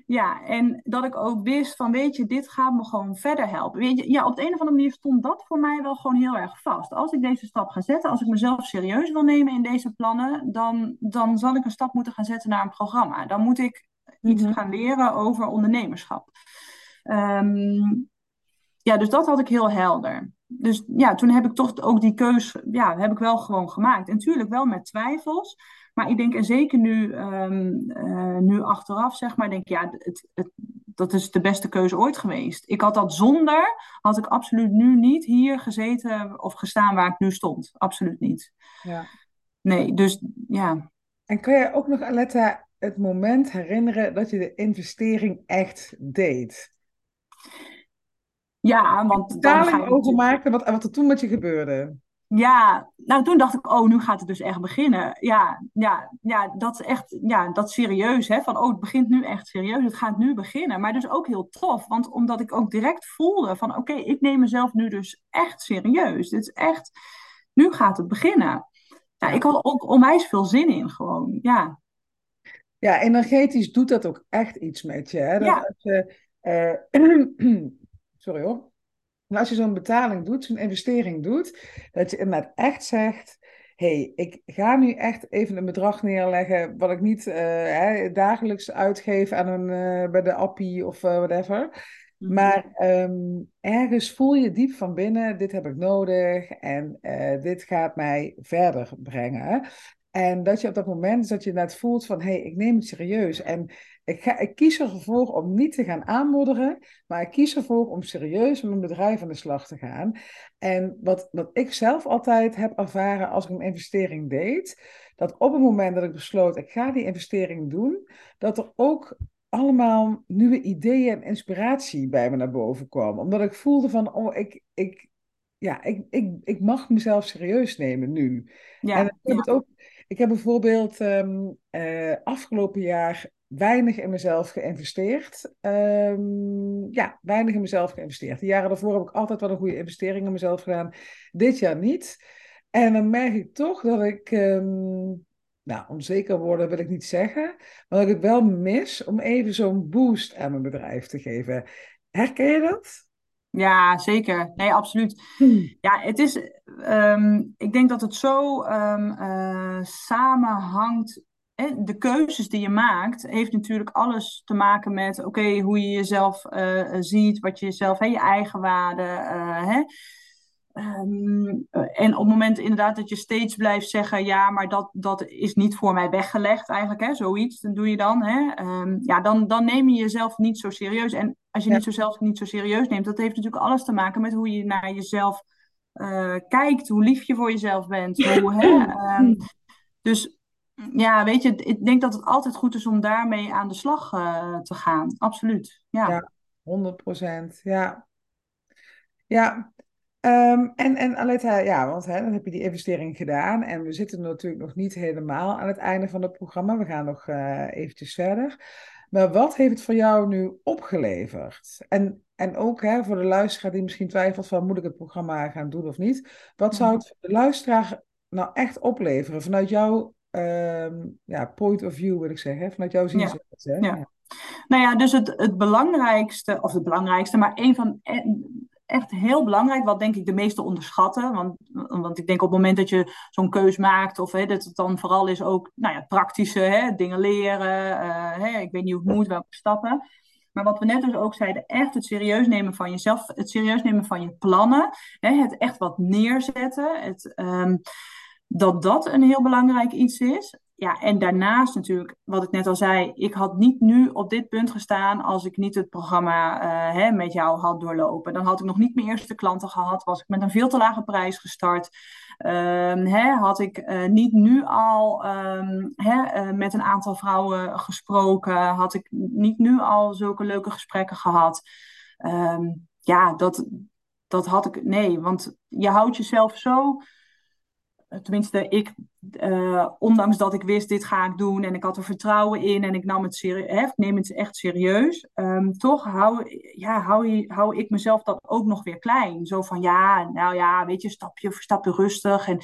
Ja, en dat ik ook wist van, weet je, dit gaat me gewoon verder helpen. Weet je, ja, op de een of andere manier stond dat voor mij wel gewoon heel erg vast. Als ik deze stap ga zetten, als ik mezelf serieus wil nemen in deze plannen, dan, dan zal ik een stap moeten gaan zetten naar een programma. Dan moet ik iets mhm. gaan leren over ondernemerschap. Ehm, ja, dus dat had ik heel helder. Dus ja, toen heb ik toch ook die keus, ja, heb ik wel gewoon gemaakt. En natuurlijk wel met twijfels. Maar ik denk, en zeker nu, um, uh, nu achteraf, zeg maar, denk ik, ja, het, het, dat is de beste keuze ooit geweest. Ik had dat zonder, had ik absoluut nu niet hier gezeten of gestaan waar ik nu stond. Absoluut niet. Ja. Nee, dus ja. En kun je ook nog, Aletta, het moment herinneren dat je de investering echt deed? Ja, want ga je overmaken wat, wat er toen met je gebeurde. Ja, nou toen dacht ik, oh, nu gaat het dus echt beginnen. Ja, ja, ja dat is echt, ja, dat serieus, hè, van oh, het begint nu echt serieus, het gaat nu beginnen. Maar dus ook heel tof, want omdat ik ook direct voelde van, oké, ik neem mezelf nu dus echt serieus. Dit is echt, nu gaat het beginnen. Ja, ik had ook onwijs veel zin in, gewoon, ja. Ja, energetisch doet dat ook echt iets met je, hè? Dat ja. als je, uh, sorry hoor en als je zo'n betaling doet, zo'n investering doet, dat je inderdaad echt zegt: hey, ik ga nu echt even een bedrag neerleggen wat ik niet uh, hè, dagelijks uitgeef aan een, uh, bij de appie of uh, whatever. Mhm. Maar um, ergens voel je diep van binnen, dit heb ik nodig en dit gaat mij verder brengen. En dat je op dat moment dat je net voelt van, hé, hey, ik neem het serieus. En ik, ga, ik kies ervoor om niet te gaan aanmodderen, maar ik kies ervoor om serieus met mijn bedrijf aan de slag te gaan. En wat, wat ik zelf altijd heb ervaren als ik een investering deed, dat op het moment dat ik besloot, ik ga die investering doen, dat er ook allemaal nieuwe ideeën en inspiratie bij me naar boven kwam. Omdat ik voelde van, oh, ik, ik, ja, ik, ik, ik mag mezelf serieus nemen nu. Ja, en ik heb het ook ik heb bijvoorbeeld um, afgelopen jaar weinig in mezelf geïnvesteerd. Um, ja, weinig in mezelf geïnvesteerd. De jaren daarvoor heb ik altijd wel een goede investering in mezelf gedaan. Dit jaar niet. En dan merk ik toch dat ik, um, nou, onzeker worden wil ik niet zeggen, maar dat ik het wel mis om even zo'n boost aan mijn bedrijf te geven. Herken je dat? Ja, zeker. Nee, absoluut. Hmm. Ja, het is. Um, ik denk dat het zo um, uh, samenhangt. De keuzes die je maakt, heeft natuurlijk alles te maken met oké, hoe je jezelf uh, ziet, wat je jezelf, hè, je eigen waarde. Uh, hè? Um, en op het moment inderdaad dat je steeds blijft zeggen, ja, maar dat, dat is niet voor mij weggelegd eigenlijk, hè, zoiets, dan doe je dan. Hè, um, ja, dan, dan neem je jezelf niet zo serieus. En als je niet zo zelf niet zo serieus neemt, dat heeft natuurlijk alles te maken met hoe je naar jezelf uh, kijkt, hoe lief je voor jezelf bent. Hoe, hè, um, dus ja, weet je, ik denk dat het altijd goed is om daarmee aan de slag uh, te gaan. Absoluut. Ja, ja 100 procent. Ja. Ja, Um, en, en Aletta, ja, want hè, dan heb je die investering gedaan. En we zitten natuurlijk nog niet helemaal aan het einde van het programma. We gaan nog uh, eventjes verder. Maar wat heeft het voor jou nu opgeleverd? En, en ook hè, voor de luisteraar die misschien twijfelt van moet ik het programma gaan doen of niet. Wat zou het voor de luisteraar nou echt opleveren vanuit jouw um, ja, point of view, wil ik zeggen. Vanuit jouw zienswijze. Ja. ja. Nou ja, dus het, het belangrijkste, of het belangrijkste, maar een van echt heel belangrijk, wat denk ik de meeste onderschatten. Want, want ik denk op het moment dat je zo'n keus maakt, of hè, dat het dan vooral is ook nou ja, praktische hè, dingen leren. Uh, hè, ik weet niet hoe het moet, welke stappen. Maar wat we net dus ook zeiden, echt het serieus nemen van jezelf, het serieus nemen van je plannen, hè, het echt wat neerzetten, het, ehm, dat dat een heel belangrijk iets is. Ja, en daarnaast natuurlijk, wat ik net al zei, ik had niet nu op dit punt gestaan als ik niet het programma uh, hè, met jou had doorlopen. Dan had ik nog niet mijn eerste klanten gehad, was ik met een veel te lage prijs gestart. Um, hè, had ik uh, niet nu al um, hè, uh, met een aantal vrouwen gesproken, had ik niet nu al zulke leuke gesprekken gehad. Um, ja, dat, dat had ik. Nee, want je houdt jezelf zo tenminste, ik, uh, ondanks dat ik wist, dit ga ik doen en ik had er vertrouwen in en ik nam het serieus, neem het echt serieus, um, toch hou, ja, hou, hou ik mezelf dat ook nog weer klein. Zo van, ja, nou ja, weet je, stapje voor stapje rustig en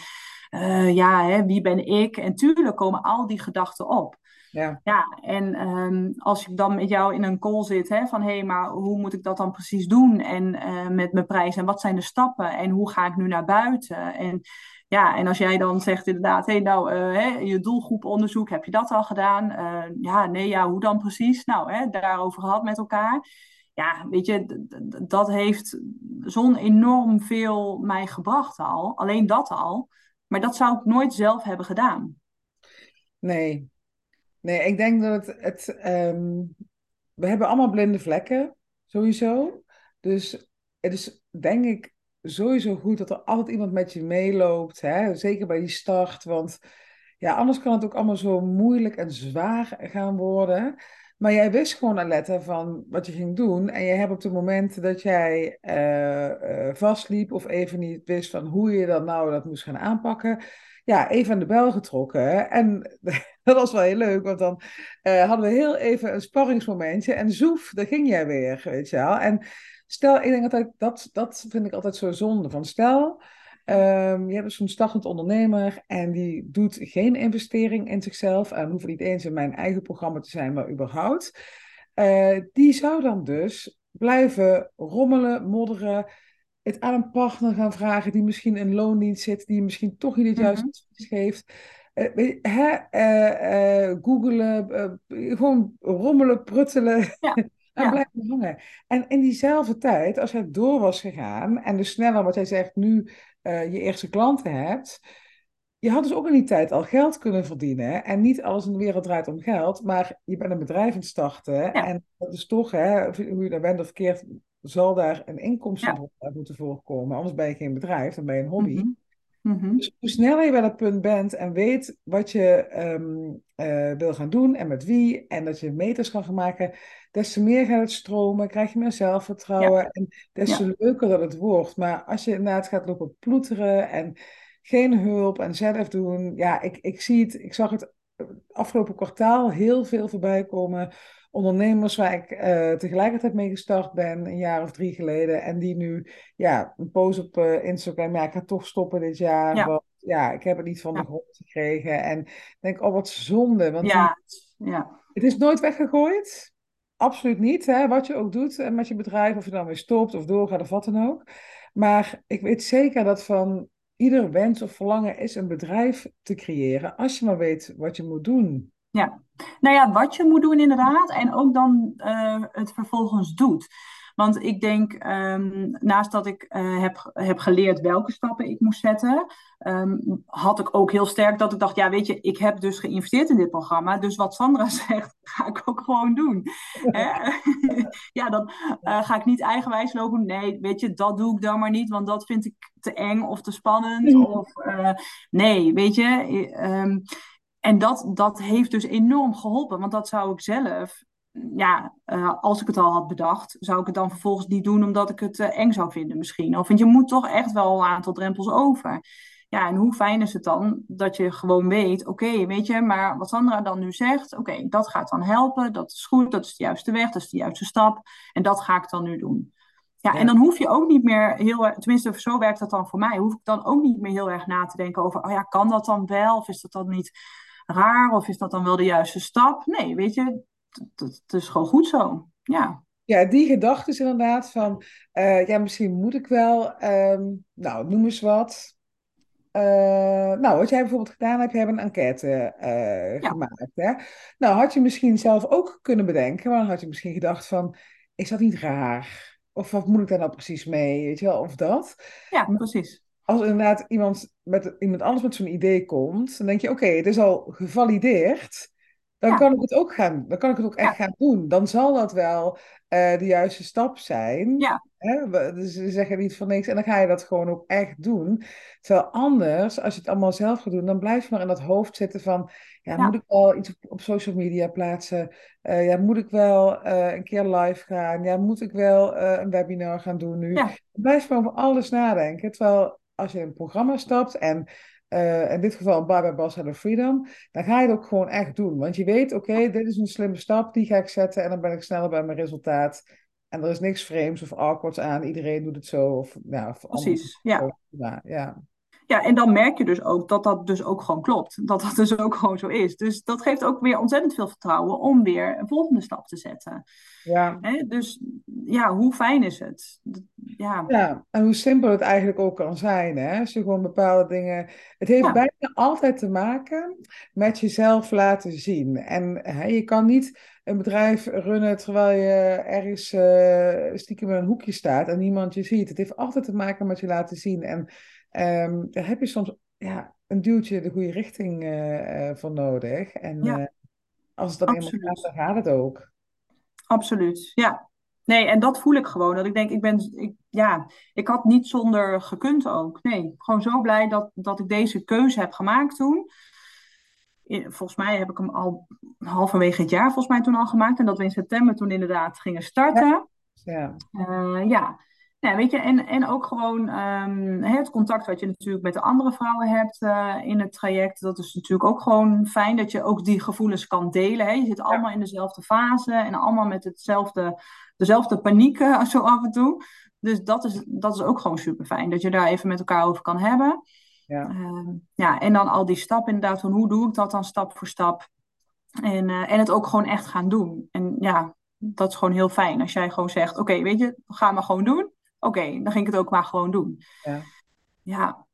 uh, ja, hè, wie ben ik? En tuurlijk komen al die gedachten op. Ja, ja en um, als ik dan met jou in een call zit, hè, van hé, hey, maar hoe moet ik dat dan precies doen? En uh, met mijn prijs en wat zijn de stappen? En hoe ga ik nu naar buiten? En ja, en als jij dan zegt inderdaad, hey, nou, uh, hè, je doelgroeponderzoek, heb je dat al gedaan? Uh, ja, nee, ja, hoe dan precies? Nou, hè, daarover gehad met elkaar. Ja, weet je, dat heeft zo'n enorm veel mij gebracht al. Alleen dat al. Maar dat zou ik nooit zelf hebben gedaan. Nee, nee, ik denk dat het. het um, we hebben allemaal blinde vlekken, sowieso. Dus het is denk ik sowieso goed dat er altijd iemand met je meeloopt. Hè? Zeker bij die start. Want ja, anders kan het ook allemaal zo moeilijk en zwaar gaan worden. Maar jij wist gewoon, Alette, van wat je ging doen. En je hebt op het moment dat jij uh, uh, vastliep of even niet wist van hoe je dat nou dat moest gaan aanpakken. Ja, even aan de bel getrokken. En dat was wel heel leuk, want dan uh, hadden we heel even een sparringsmomentje. En zoef, daar ging jij weer, weet je wel. En Stel, ik denk altijd, dat, dat vind ik altijd zo zonde. Van stel, um, je hebt dus zo'n startend ondernemer en die doet geen investering in zichzelf. En hoeft niet eens in mijn eigen programma te zijn, maar überhaupt. Uh, die zou dan dus blijven rommelen, modderen. Het aan een partner gaan vragen die misschien in loondienst zit, die misschien toch niet het juiste mm -hmm. geeft. Uh, hè, uh, googelen, gewoon rommelen, pruttelen. Ja. En ja. blijven hangen. En in diezelfde tijd, als het door was gegaan en dus sneller, wat jij zegt, nu uh, je eerste klanten hebt, je had dus ook in die tijd al geld kunnen verdienen. En niet alles in de wereld draait om geld, maar je bent een bedrijf aan het starten. Ja. En dat is toch, hè, hoe je daar bent of verkeerd, zal daar een inkomsten ja. moeten voorkomen. Anders ben je geen bedrijf, dan ben je een hobby. Mm -hmm. Mm-hmm. Dus hoe sneller je bij dat punt bent en weet wat je um, uh, wil gaan doen en met wie, en dat je meters kan gaan maken, des te meer gaat het stromen, krijg je meer zelfvertrouwen ja. en des te ja. leuker dat het wordt. Maar als je inderdaad gaat lopen ploeteren en geen hulp en zelf doen, ja, ik, ik zie het, ik zag het afgelopen kwartaal heel veel voorbij komen ondernemers waar ik uh, tegelijkertijd mee gestart ben, een jaar of drie geleden. En die nu ja, een post op uh, Instagram, ja, ik ga toch stoppen dit jaar. Ja. Want ja, ik heb het niet van ja. de grond gekregen. En denk, oh wat zonde. Want ja. Die, ja. het is nooit weggegooid. Absoluut niet, hè, wat je ook doet met je bedrijf, of je dan weer stopt of doorgaat of wat dan ook. Maar ik weet zeker dat van ieder wens of verlangen is een bedrijf te creëren, als je maar weet wat je moet doen. Ja, nou ja, wat je moet doen inderdaad. En ook dan uh, het vervolgens doet. Want ik denk, um, naast dat ik uh, heb, heb geleerd welke stappen ik moest zetten, um, had ik ook heel sterk dat ik dacht, ja weet je, ik heb dus geïnvesteerd in dit programma, dus wat Sandra zegt, ga ik ook gewoon doen. ja, dan uh, ga ik niet eigenwijs lopen. Nee, weet je, dat doe ik dan maar niet, want dat vind ik te eng of te spannend. Of nee, weet je. Um, en dat, dat heeft dus enorm geholpen, want dat zou ik zelf, ja, uh, als ik het al had bedacht, zou ik het dan vervolgens niet doen omdat ik het uh, eng zou vinden misschien. Of want je moet toch echt wel een aantal drempels over. Ja, en hoe fijn is het dan dat je gewoon weet, oké, okay, weet je, maar wat Sandra dan nu zegt, oké, okay, dat gaat dan helpen, dat is goed, dat is de juiste weg, dat is de juiste stap en dat ga ik dan nu doen. Ja, ja, en dan hoef je ook niet meer heel erg, tenminste zo werkt dat dan voor mij, hoef ik dan ook niet meer heel erg na te denken over, oh ja, kan dat dan wel of is dat dan niet raar of is dat dan wel de juiste stap? Nee, weet je, het is gewoon goed zo. Ja. Ja, die gedachte is inderdaad van, uh, ja, misschien moet ik wel, um, nou, noem eens wat. nou, wat jij bijvoorbeeld gedaan hebt, je hebt een enquête gemaakt. Hè? Nou, had je misschien zelf ook kunnen bedenken, maar dan had je misschien gedacht van, is dat niet raar? Of wat moet ik daar nou precies mee? Weet je wel, of dat. Ja, precies. Als inderdaad iemand, met, iemand anders met zo'n idee komt, dan denk je, oké, het is al gevalideerd. Dan kan ik het ook gaan, dan kan ik het ook echt gaan doen. Dan zal dat wel uh, de juiste stap zijn. Ja. Hè? Dus ze zeggen niet van niks en dan ga je dat gewoon ook echt doen. Terwijl anders, als je het allemaal zelf gaat doen, dan blijf je maar in dat hoofd zitten van, ja, moet ik wel iets op, social media plaatsen? Uh, ja, moet ik wel uh, een keer live gaan? Ja, moet ik wel een webinar gaan doen nu? Blijf maar over alles nadenken. Terwijl als je in een programma stapt en uh, in dit geval Bye Bye Boss Hello Freedom, dan ga je het ook gewoon echt doen. Want je weet, oké, dit is een slimme stap, die ga ik zetten en dan ben ik sneller bij mijn resultaat. En er is niks vreemds of awkwards aan, iedereen doet het zo. Of, ja, of Precies, ja. ja. Ja, en dan merk je dus ook dat dat dus ook gewoon klopt. Dat dat dus ook gewoon zo is. Dus dat geeft ook weer ontzettend veel vertrouwen om weer een volgende stap te zetten. Ja. Hè? Dus ja, hoe fijn is het? Ja. ja, en hoe simpel het eigenlijk ook kan zijn. Hè? Als je gewoon bepaalde dingen. Het heeft bijna altijd te maken met jezelf laten zien. En hè, je kan niet een bedrijf runnen terwijl je ergens uh, stiekem in een hoekje staat en niemand je ziet. Het heeft altijd te maken met je laten zien. En um, daar heb je soms ja, een duwtje de goede richting uh, uh, voor nodig. En ja. als het dan eenmaal gaat, dan gaat het ook. Absoluut, ja. Nee, en dat voel ik gewoon. Dat ik denk, ik ben, ik, ja, ik had niet zonder gekund ook. Nee, gewoon zo blij dat, dat ik deze keuze heb gemaakt toen. Volgens mij heb ik hem al halverwege het jaar volgens mij toen al gemaakt. En dat we in september toen inderdaad gingen starten. Ja. Uh, ja. Ja, weet je, en, en ook gewoon um, het contact wat je natuurlijk met de andere vrouwen hebt uh, in het traject. Dat is natuurlijk ook gewoon fijn dat je ook die gevoelens kan delen. Hè? Je zit allemaal in dezelfde fase en allemaal met hetzelfde, dezelfde paniek uh, zo af en toe. Dus dat is, dat is ook gewoon super fijn, dat je daar even met elkaar over kan hebben. Ja. Uh, ja, en dan al die stappen inderdaad, van hoe doe ik dat dan stap voor stap? En, en het ook gewoon echt gaan doen. En ja, dat is gewoon heel fijn als jij gewoon zegt, oké, weet je, ga maar gewoon doen oké, dan ging ik het ook maar gewoon doen. Ja. Ja,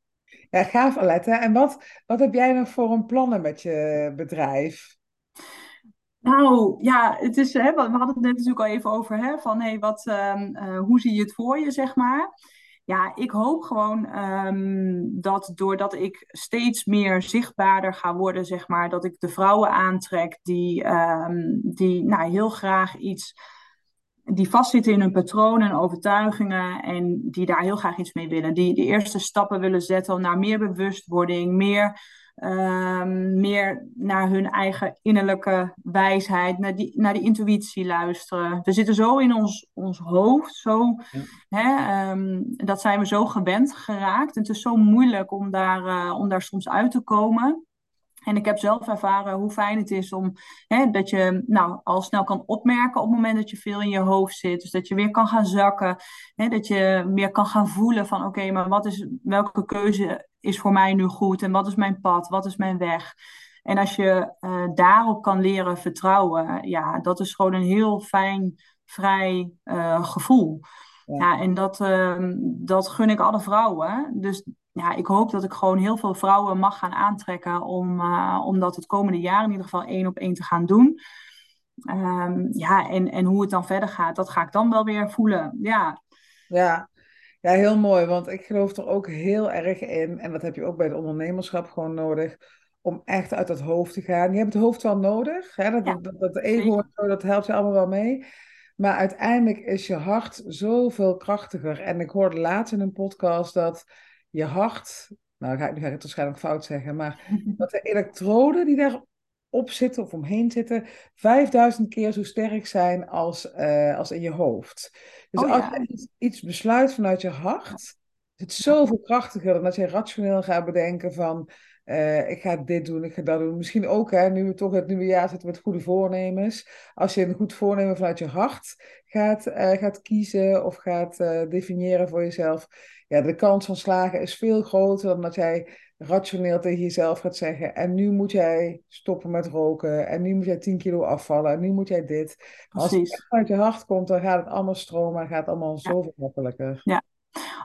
ja gaaf Alette. En wat, wat heb jij nog voor een plannen met je bedrijf? Nou ja, het is, hè, we hadden het net natuurlijk al even over, hè, van hey, wat, um, uh, hoe zie je het voor je, zeg maar. Ja, ik hoop gewoon um, dat doordat ik steeds meer zichtbaarder ga worden, zeg maar, dat ik de vrouwen aantrek die, um, die nou, heel graag iets die vastzitten in hun patronen en overtuigingen en die daar heel graag iets mee willen. Die de eerste stappen willen zetten naar meer bewustwording, meer, um, meer naar hun eigen innerlijke wijsheid, naar die, naar die intuïtie luisteren. We zitten zo in ons, ons hoofd, zo, ja. hè, um, dat zijn we zo gewend geraakt. En het is zo moeilijk om daar, uh, om daar soms uit te komen. En ik heb zelf ervaren hoe fijn het is om hè, dat je nou, al snel kan opmerken op het moment dat je veel in je hoofd zit. Dus dat je weer kan gaan zakken. Hè, dat je meer kan gaan voelen van oké, maar wat is, welke keuze is voor mij nu goed? En wat is mijn pad? Wat is mijn weg? En als je uh, daarop kan leren vertrouwen, ja, dat is gewoon een heel fijn, vrij uh, gevoel. Ja. ja, en dat, uh, dat gun ik alle vrouwen. Dus ja, ik hoop dat ik gewoon heel veel vrouwen mag gaan aantrekken om, uh, om dat het komende jaar in ieder geval één op één te gaan doen. Um, ja, en, en hoe het dan verder gaat, dat ga ik dan wel weer voelen. Ja. Ja. ja, heel mooi. Want ik geloof er ook heel erg in, en dat heb je ook bij het ondernemerschap gewoon nodig, om echt uit dat hoofd te gaan. Je hebt het hoofd wel nodig. Hè? Dat, ja, dat, dat ego, dat helpt je allemaal wel mee. Maar uiteindelijk is je hart zoveel krachtiger. En ik hoorde laatst in een podcast dat je hart, nou ga, nu ga ik het waarschijnlijk fout zeggen, maar dat de elektroden die daarop zitten of omheen zitten, 5000 keer zo sterk zijn als, uh, als in je hoofd. Dus oh, als ja. je iets besluit vanuit je hart, is het zoveel krachtiger dan dat je rationeel gaat bedenken van, uh, ik ga dit doen, ik ga dat doen. Misschien ook, hè, nu we toch het nieuwe jaar zitten met goede voornemens. Als je een goed voornemen vanuit je hart gaat, uh, gaat kiezen of gaat uh, definiëren voor jezelf, ja, de kans van slagen is veel groter dan dat jij rationeel tegen jezelf gaat zeggen. En nu moet jij stoppen met roken. En nu moet jij 10 kilo afvallen. En nu moet jij dit. Als het uit je hart komt, dan gaat het allemaal stromen. En gaat het allemaal ja. zoveel makkelijker. Ja,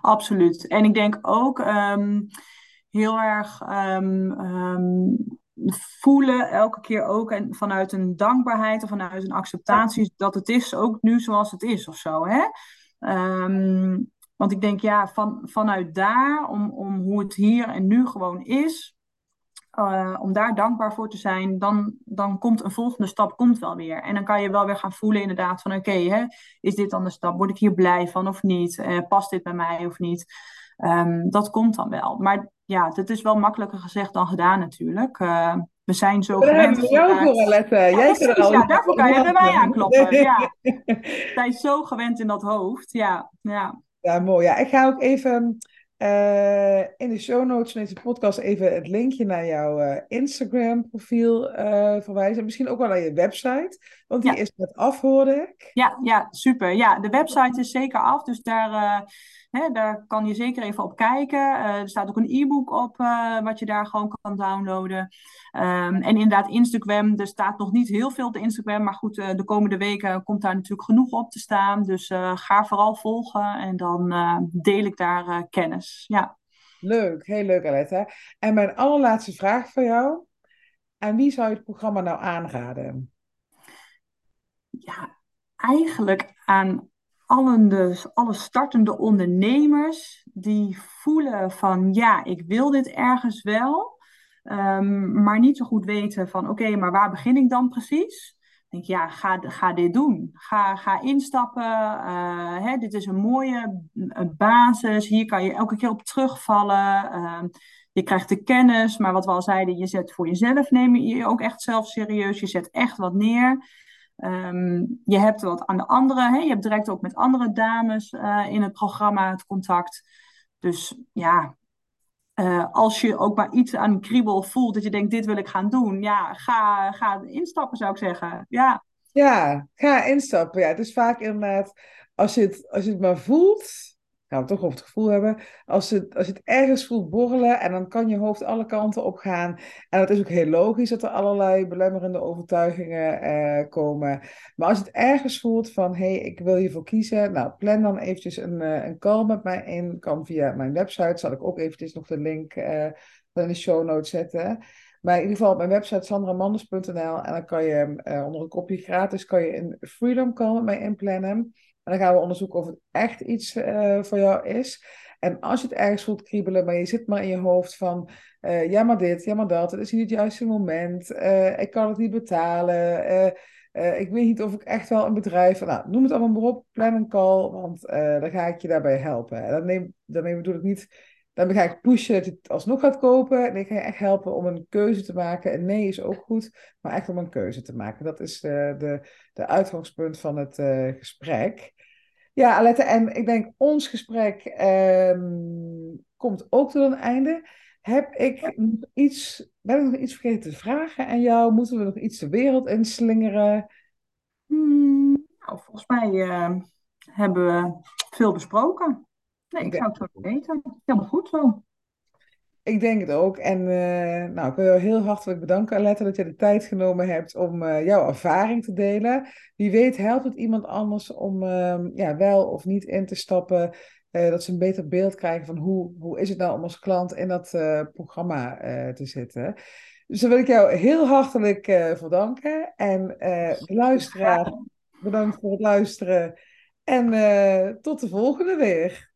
absoluut. En ik denk ook. Um, heel erg ehm, ehm, voelen, elke keer ook. En vanuit een dankbaarheid of vanuit een acceptatie dat het is ook nu zoals het is of zo. Hè? Ehm, want ik denk, ja, van, vanuit daar, om, om hoe het hier en nu gewoon is, uh, om daar dankbaar voor te zijn, dan, dan komt een volgende stap komt wel weer. En dan kan je wel weer gaan voelen inderdaad van oké, is dit dan de stap? Word ik hier blij van of niet? Uh, past dit bij mij of niet? Um, dat komt dan wel. Maar ja, het is wel makkelijker gezegd dan gedaan natuurlijk. Uh, we zijn zo gewend. Daar jou voor, Alette. Ja, Jij precies, al ja, daarvoor kan je bij mij aankloppen. Ja. We zijn zo gewend in dat hoofd. Ja, ja. Ja mooi. Ja, ik ga ook even uh, in de show notes van deze podcast even het linkje naar jouw uh, Instagram profiel uh, verwijzen. Misschien ook wel naar je website, want die is net af, hoorde ik. Ja, ja, super. Ja, de website is zeker af, dus daar Hè, daar kan je zeker even op kijken. Uh, er staat ook een e-book op uh, wat je daar gewoon kan downloaden. Um, en inderdaad, Instagram. Er staat nog niet heel veel op de Instagram. Maar goed, uh, de komende weken komt daar natuurlijk genoeg op te staan. Dus ga vooral volgen en dan deel ik daar kennis. Ja. Leuk, heel leuk Aletta. En mijn allerlaatste vraag voor jou. Aan wie zou je het programma nou aanraden? Ja, eigenlijk aan allen de, alle startende ondernemers die voelen van ja, ik wil dit ergens wel, um, maar niet zo goed weten van oké, maar waar begin ik dan precies? Denk ja, ga, ga dit doen. Ga, ga instappen. Uh, hè, dit is een mooie basis. Hier kan je elke keer op terugvallen. Uh, je krijgt de kennis, maar wat we al zeiden, je zet voor jezelf, neem je ook echt zelf serieus. Je zet echt wat neer. Ehm, je hebt wat aan de andere, hè? je hebt direct ook met andere dames uh, in het programma het contact. Dus ja, uh, als je ook maar iets aan kriebel voelt dat je denkt, dit wil ik gaan doen, ja, ga, ga instappen zou ik zeggen. Ja, ja ga instappen. Ja, het is vaak inderdaad, als je het, als je het maar voelt, we toch over het gevoel hebben. Als het, als het ergens voelt borrelen en dan kan je hoofd alle kanten op gaan. En dat is ook heel logisch dat er allerlei belemmerende overtuigingen eh, komen. Maar als het ergens voelt van, hé, hey, ik wil hiervoor kiezen. Nou, plan dan eventjes een, uh, een call met mij in. Kan via mijn website, zal ik ook eventjes nog de link uh, in de show notes zetten. Maar in ieder geval op mijn website sandramanders.nl en dan kan je uh, onder een kopje gratis kan je een Freedom Call met mij inplannen. En dan gaan we onderzoeken of het echt iets uh, voor jou is. En als je het ergens voelt kriebelen, maar je zit maar in je hoofd van, uh, ja maar dit, ja maar dat, het is niet het juiste moment, uh, ik kan het niet betalen, ik weet niet of ik echt wel een bedrijf, nou noem het allemaal maar op, plan een call, want dan ga ik je daarbij helpen. En dan neem, daarmee bedoel ik niet, dan ga ik pushen dat je het alsnog gaat kopen. En ik ga je echt helpen om een keuze te maken. En nee is ook goed, maar echt om een keuze te maken. Dat is de, de, de uitgangspunt van het gesprek. Ja, Alette, en ik denk ons gesprek um, komt ook tot een einde. Heb ik iets, ben ik nog iets vergeten te vragen aan jou? Moeten we nog iets de wereld inslingeren? Hmm, nou, volgens mij uh, hebben we veel besproken. Nee, ik zou het zo weten. Helemaal goed zo. Ik denk het ook. En uh, nou, ik wil je heel hartelijk bedanken, Alette, dat je de tijd genomen hebt om uh, jouw ervaring te delen. Wie weet helpt het iemand anders om uh, ja, wel of niet in te stappen. Eh, dat ze een beter beeld krijgen van hoe, hoe is het nou om als klant in dat programma te zitten. Dus dan wil ik jou heel hartelijk voor danken. En de luisteraar, bedankt voor het luisteren. En tot de volgende weer.